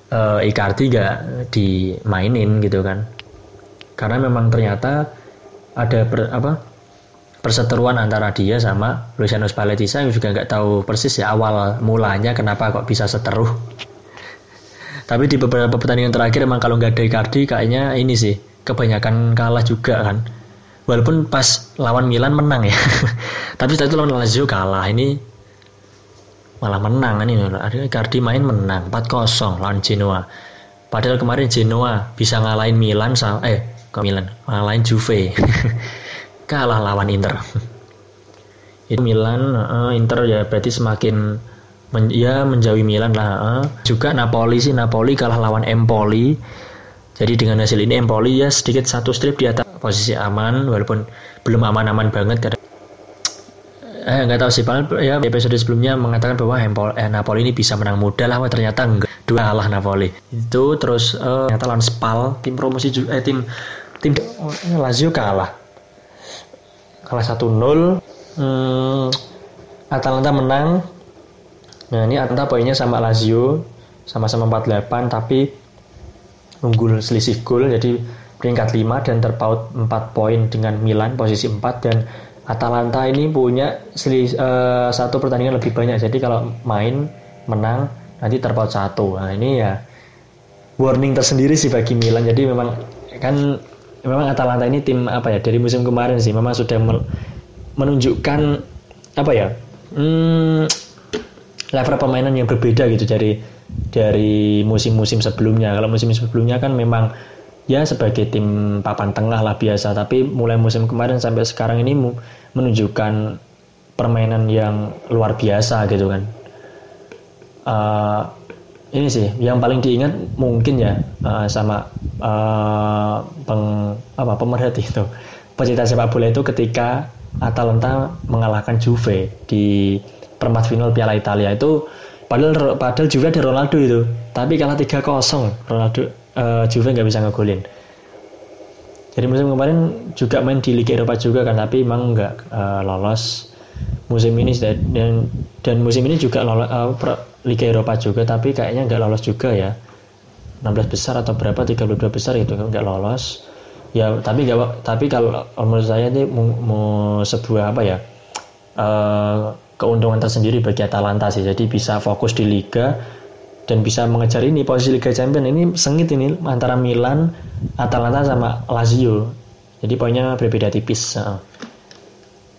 uh, Icardi gak dimainin gitu kan. Karena memang ternyata ada ber, apa perseteruan antara dia sama Luciano Spalletti saya juga nggak tahu persis ya awal mulanya kenapa kok bisa seteruh. Tapi di beberapa pertandingan terakhir emang kalau nggak ada Icardi kayaknya ini sih kebanyakan kalah juga kan. Walaupun pas lawan Milan menang ya. Tapi setelah itu lawan Lazio kalah. Ini malah menang ini. Ada Icardi main menang 4-0 lawan Genoa. Padahal kemarin Genoa bisa ngalahin Milan eh ke Milan ngalahin Juve kalah lawan Inter. Itu Milan, uh, Inter ya berarti semakin men, ya menjauhi Milan lah. Uh. Juga Napoli sih Napoli kalah lawan Empoli. Jadi dengan hasil ini Empoli ya sedikit satu strip di atas posisi aman walaupun belum aman-aman banget karena eh nggak tahu sih paling ya episode sebelumnya mengatakan bahwa Empol, eh, Napoli ini bisa menang mudah lah ternyata enggak dua kalah Napoli itu terus uh, ternyata lawan Spal tim promosi eh tim tim oh, Lazio kalah kalah 1-0 hmm, Atalanta menang. Nah ini Atalanta poinnya sama Lazio sama-sama 48 tapi unggul selisih gol jadi peringkat 5 dan terpaut 4 poin dengan Milan posisi 4 dan Atalanta ini punya selis, uh, satu pertandingan lebih banyak jadi kalau main menang nanti terpaut satu. Nah ini ya warning tersendiri sih bagi Milan. Jadi memang kan memang Atalanta ini tim apa ya dari musim kemarin sih memang sudah menunjukkan apa ya hmm, level permainan yang berbeda gitu dari dari musim-musim sebelumnya. Kalau musim sebelumnya kan memang ya sebagai tim papan tengah lah biasa tapi mulai musim kemarin sampai sekarang ini menunjukkan permainan yang luar biasa gitu kan. Uh, ini sih yang paling diingat mungkin ya uh, sama uh, peng apa pemerhati itu. Pecinta sepak bola itu ketika Atalanta mengalahkan Juve di perempat final Piala Italia itu padahal padahal Juve ada Ronaldo itu tapi kalah 3-0 Ronaldo uh, Juve nggak bisa ngegolin. Jadi musim kemarin juga main di Liga Eropa juga kan tapi emang nggak uh, lolos. Musim ini dan dan musim ini juga lolos, uh, Liga Eropa juga tapi kayaknya nggak lolos juga ya 16 besar atau berapa 32 besar itu nggak lolos. Ya tapi gak, tapi kalau menurut saya ini mau, mau sebuah apa ya uh, keuntungan tersendiri bagi Atalanta sih. Jadi bisa fokus di Liga dan bisa mengejar ini posisi Liga Champion ini sengit ini antara Milan Atalanta sama Lazio. Jadi poinnya berbeda tipis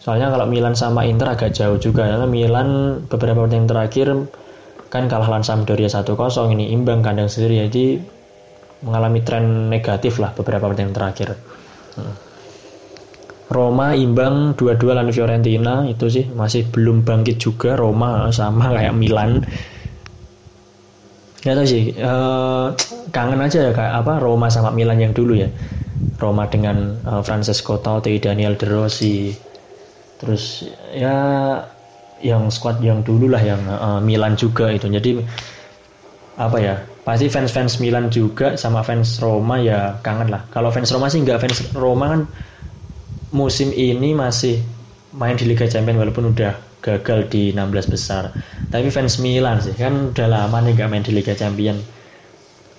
soalnya kalau Milan sama Inter agak jauh juga karena Milan beberapa pertandingan terakhir kan kalah lawan Sampdoria 1-0 ini imbang kandang sendiri. Jadi mengalami tren negatif lah beberapa pertandingan terakhir. Hmm. Roma imbang 2-2 lawan Fiorentina itu sih. Masih belum bangkit juga Roma sama kayak Milan. Nggak tahu sih uh, kangen aja ya kayak apa Roma sama Milan yang dulu ya. Roma dengan uh, Francesco Totti Daniel De Rossi. Terus ya yang squad yang dulu lah yang uh, Milan juga itu. Jadi apa ya pasti fans-fans Milan juga sama fans Roma ya kangen lah. Kalau fans Roma sih nggak fans Roma kan musim ini masih main di Liga Champions walaupun udah gagal di 16 besar. Tapi fans Milan sih kan udah lama nih nggak main di Liga Champions.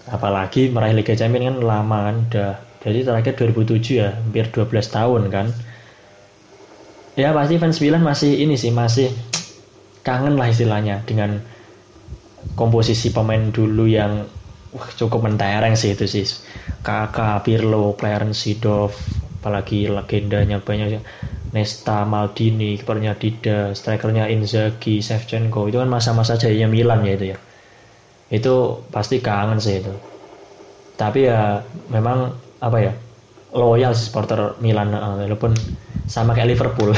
Apalagi meraih Liga Champions kan lama kan udah. Jadi terakhir 2007 ya hampir 12 tahun kan ya pasti fans Milan masih ini sih masih kangen lah istilahnya dengan komposisi pemain dulu yang wah, cukup mentereng sih itu sih. Kakak Pirlo Clarence Seedorf apalagi legendanya banyak Nesta Maldini kipernya Dida strikernya Inzaghi Shevchenko. Itu kan masa-masa jayanya Milan ya itu ya. Itu pasti kangen sih itu. Tapi ya memang apa ya loyal supporter Milan walaupun sama kayak Liverpool.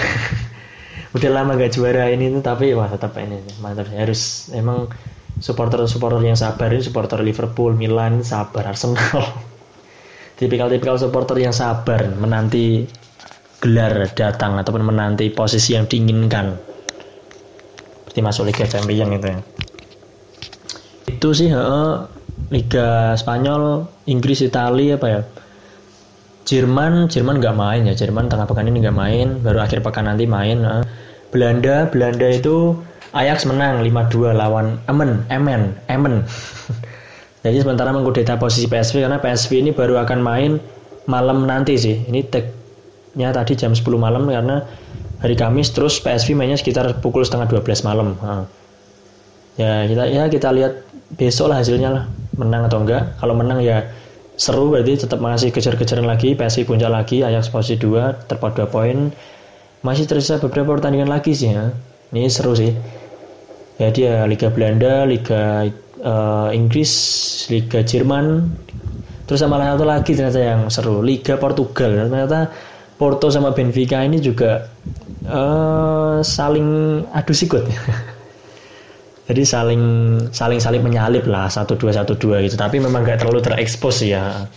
Udah lama gak juara ini tuh tapi wah tetap ini mantap harus emang supporter supporter yang sabar ini supporter Liverpool Milan sabar Arsenal. Tipikal-tipikal supporter yang sabar menanti gelar datang ataupun menanti posisi yang diinginkan. Seperti masuk Liga Champions gitu ya. Itu sih he, Liga Spanyol Inggris Italia apa ya Jerman Jerman nggak main ya. Jerman tengah pekan ini nggak main baru akhir pekan nanti main he. Belanda Belanda itu Ajax menang 5-2 lawan Emen Emen Emen. Jadi sementara mengkudeta posisi PSV karena PSV ini baru akan main malam nanti sih. Ini tagnya tadi jam 10 malam karena hari Kamis terus PSV mainnya sekitar pukul setengah 12 malam ya kita ya kita lihat besok lah hasilnya lah menang atau enggak. Kalau menang ya seru berarti tetap masih kejar-kejaran lagi PSI puncak lagi Ajax posisi 2 terpaut 2 poin. Masih tersisa beberapa pertandingan lagi sih ya. Ini seru sih. Ya dia Liga Belanda Liga uh, Inggris Liga Jerman. Terus sama satu lagi ternyata yang seru Liga Portugal. Ternyata Porto sama Benfica ini juga uh, saling adu sikut jadi saling saling saling menyalip lah satu dua satu dua gitu. Tapi memang nggak terlalu terekspos ya.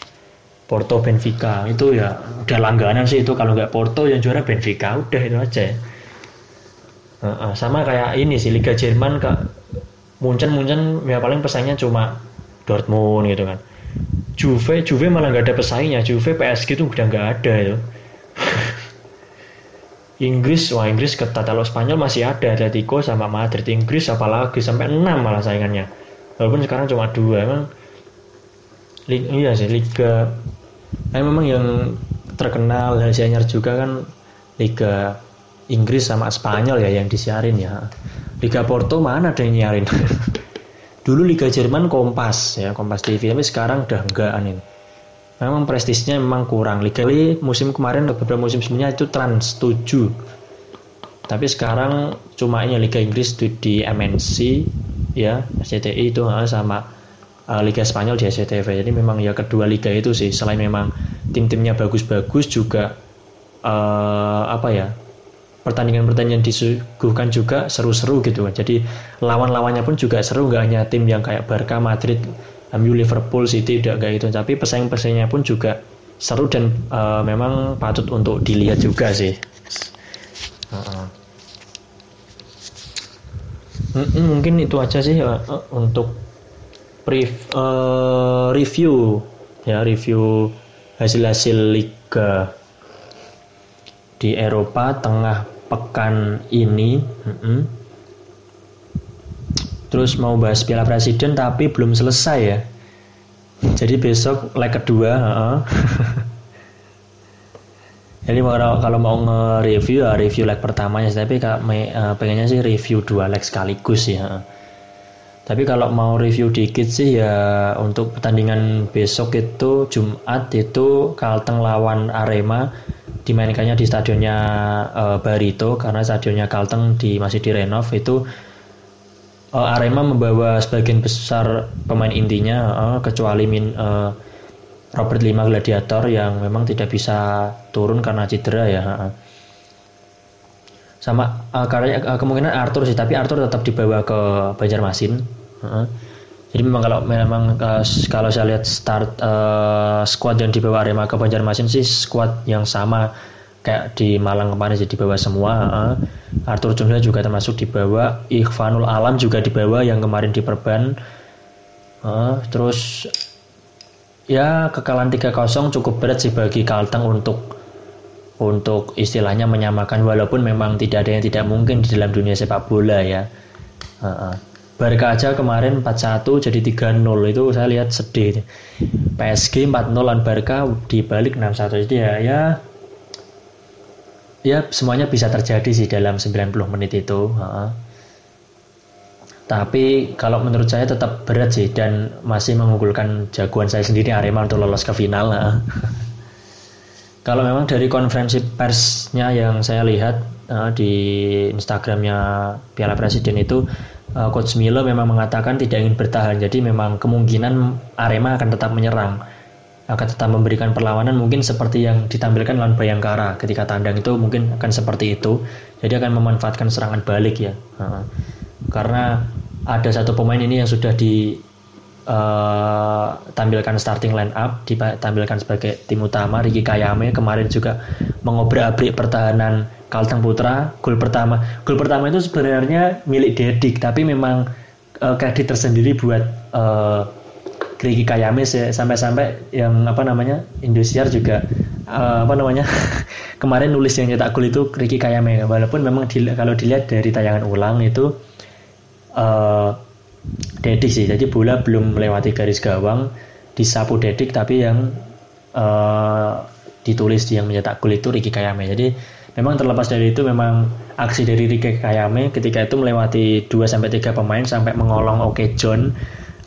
Porto Benfica itu ya udah langganan sih. Itu kalau nggak Porto yang juara Benfica udah itu aja. Uh, uh, sama kayak ini sih Liga Jerman kak Munchen Munchen ya paling pesaingnya cuma Dortmund gitu kan. Juve Juve malah nggak ada pesaingnya. Juve PSG itu udah nggak ada itu Inggris, wah Inggris ketat. Kalau Spanyol masih ada Atletico sama Madrid. Inggris apalagi sampai 6 malah saingannya. Walaupun sekarang cuma dua. Emang iya sih Liga eh, memang yang terkenal hasilnya juga kan Liga Inggris sama Spanyol ya yang disiarin ya. Liga Porto mana ada yang nyiarin? Dulu Liga Jerman Kompas ya, Kompas TV tapi sekarang udah enggak anin memang prestisnya memang kurang. Liga Li musim kemarin beberapa musim sebelumnya itu Trans 7 tapi sekarang cuma ini Liga Inggris di, di MNC ya SCTI itu sama uh, Liga Spanyol di SCTV jadi memang ya kedua liga itu sih. Selain memang tim-timnya bagus-bagus juga uh, apa ya pertandingan-pertandingan disuguhkan juga seru-seru gitu. Jadi lawan-lawannya pun juga seru. Nggak hanya tim yang kayak Barca Madrid MU Liverpool City udah kayak gitu. Tapi pesaing-pesaingnya pun juga seru dan uh, memang patut untuk dilihat juga sih. Uh -uh. mungkin itu aja sih uh, uh, untuk brief uh, review. Ya review hasil-hasil liga di Eropa tengah pekan ini. Uh -uh terus mau bahas Piala Presiden tapi belum selesai ya. Jadi besok leg kedua jadi kalau kalau mau nge-review ya review leg pertamanya tapi uh, pengennya sih review dua leg sekaligus ya tapi kalau mau review dikit sih ya untuk pertandingan besok itu Jumat itu Kalteng lawan Arema dimainkannya di stadionnya uh, Barito. Karena stadionnya Kalteng di masih direnov itu uh, Arema membawa sebagian besar pemain intinya uh, kecuali min, uh, Robert Lima Gladiator yang memang tidak bisa turun karena cedera ya. Sama uh, karena uh, kemungkinan Arthur sih, tapi Arthur tetap dibawa ke Banjarmasin. Uh. Jadi memang kalau memang uh, kalau saya lihat start uh, squad yang dibawa Arema ke Banjarmasin sih squad yang sama kayak di Malang kemarin jadi dibawa semua uh. Arthur Jumlah juga termasuk dibawa Ikhvanul Alam juga dibawa yang kemarin diperban uh, terus ya kekalahan 3-0 cukup berat sih bagi Kalteng untuk untuk istilahnya menyamakan walaupun memang tidak ada yang tidak mungkin di dalam dunia sepak bola ya uh, uh. Barca aja kemarin 4-1 jadi 3-0 itu saya lihat sedih. PSG 4-0 lawan Barca dibalik 6-1 jadi ya ya ya semuanya bisa terjadi sih dalam 90 menit itu. Tapi kalau menurut saya tetap berat sih dan masih mengunggulkan jagoan saya sendiri Arema untuk lolos ke final. Kalau memang dari konferensi persnya yang saya lihat di Instagramnya Piala Presiden itu uh, Coach Milo memang mengatakan tidak ingin bertahan. Jadi memang kemungkinan Arema akan tetap menyerang, akan tetap memberikan perlawanan mungkin seperti yang ditampilkan lawan Bayangkara ketika tandang itu mungkin akan seperti itu. Jadi akan memanfaatkan serangan balik ya. Karena ada satu pemain ini yang sudah di uh, tampilkan starting line up ditampilkan sebagai tim utama Ricky Kayame kemarin juga mengobrak-abrik pertahanan Kalteng Putra gol pertama gol pertama itu sebenarnya milik Dedik tapi memang uh, kredit tersendiri buat uh, Riki Kayame sampai-sampai yang apa namanya Indosiar juga uh, apa namanya kemarin nulis yang nyetak gol itu Riki Kayame walaupun memang di, kalau dilihat dari tayangan ulang itu uh, Dedik sih. Jadi bola belum melewati garis gawang disapu Dedik tapi yang uh, ditulis yang menyetak gol itu Riki Kayame jadi memang terlepas dari itu memang aksi dari Rike Kayame ketika itu melewati 2 sampai 3 pemain sampai mengolong Oke John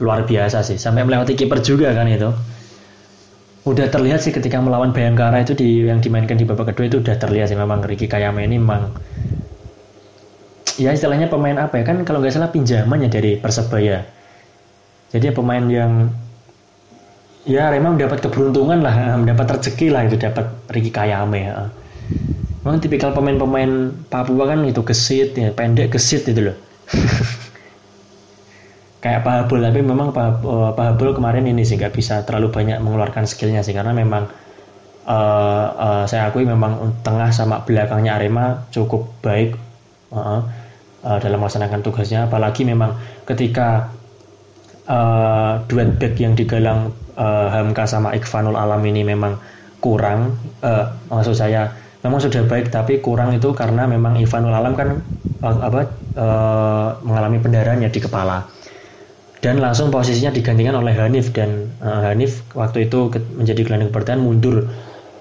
luar biasa sih. Sampai melewati kiper juga kan itu. Udah terlihat sih ketika melawan Bayangkara itu di yang dimainkan di babak kedua itu udah terlihat sih. Memang Riki Kayame ini memang ya istilahnya pemain apa ya? Kan kalau nggak salah pinjamannya dari Persebaya. Jadi pemain yang ya memang mendapat keberuntungan lah mendapat rezeki lah itu dapat Riki Kayame ya. Memang tipikal pemain-pemain Papua kan itu gesit, ya, pendek gesit itu loh. Kayak Pak Habul, tapi memang Pak, Habul kemarin ini sih nggak bisa terlalu banyak mengeluarkan skillnya sih karena memang uh, uh, saya akui memang tengah sama belakangnya Arema cukup baik uh, uh, dalam melaksanakan tugasnya. Apalagi memang ketika uh, duet back yang digalang uh, Hamka sama Ikfanul Alam ini memang kurang, uh, maksud saya memang sudah baik tapi kurang itu karena memang Ivanul Alam kan uh, apa uh, mengalami pendarahan ya di kepala dan langsung posisinya digantikan oleh Hanif. Dan uh, Hanif waktu itu menjadi gelandang bertahan mundur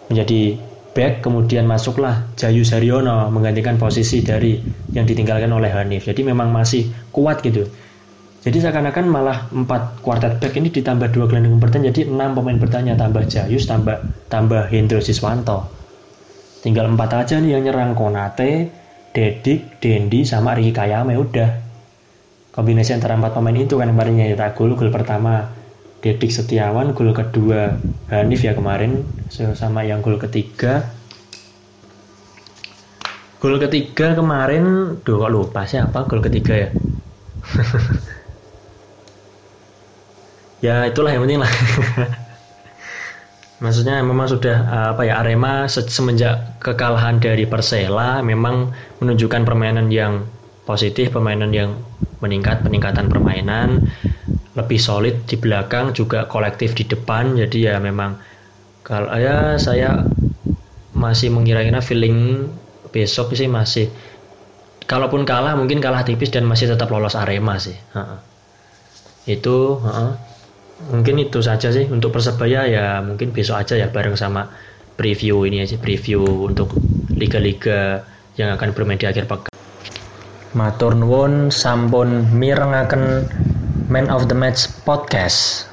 menjadi back. Kemudian masuklah Jayu Saryono menggantikan posisi dari yang ditinggalkan oleh Hanif. Jadi memang masih kuat gitu. Jadi seakan-akan malah empat quartet back ini ditambah dua gelandang bertahan jadi enam pemain bertahan tambah Jayus tambah tambah Hendro Siswanto. Tinggal empat aja nih yang nyerang Konate, Dedik, Dendi, sama Riki Kayame. Udah kombinasi antara empat pemain itu kan kemarin nyetak gol gol pertama Dedik Setiawan gol kedua Hanif ya kemarin sama yang gol ketiga. Gol ketiga kemarin duh kok lupa siapa gol ketiga ya? Ya itulah yang penting lah. Maksudnya memang sudah eh, apa ya Arema semenjak kekalahan dari Persela memang menunjukkan permainan yang positif, permainan yang meningkat, peningkatan permainan lebih solid di belakang juga kolektif di depan. Jadi ya memang kalau ya saya masih mengira-kira feeling besok sih masih kalaupun kalah mungkin kalah tipis dan masih tetap lolos Arema sih. Ha -ha. Itu ha mungkin itu saja sih untuk persebaya ya mungkin besok aja ya bareng sama preview ini aja preview untuk liga-liga yang akan bermain di akhir pekan. Matur nuwun sampun mirengaken Man of the Match podcast.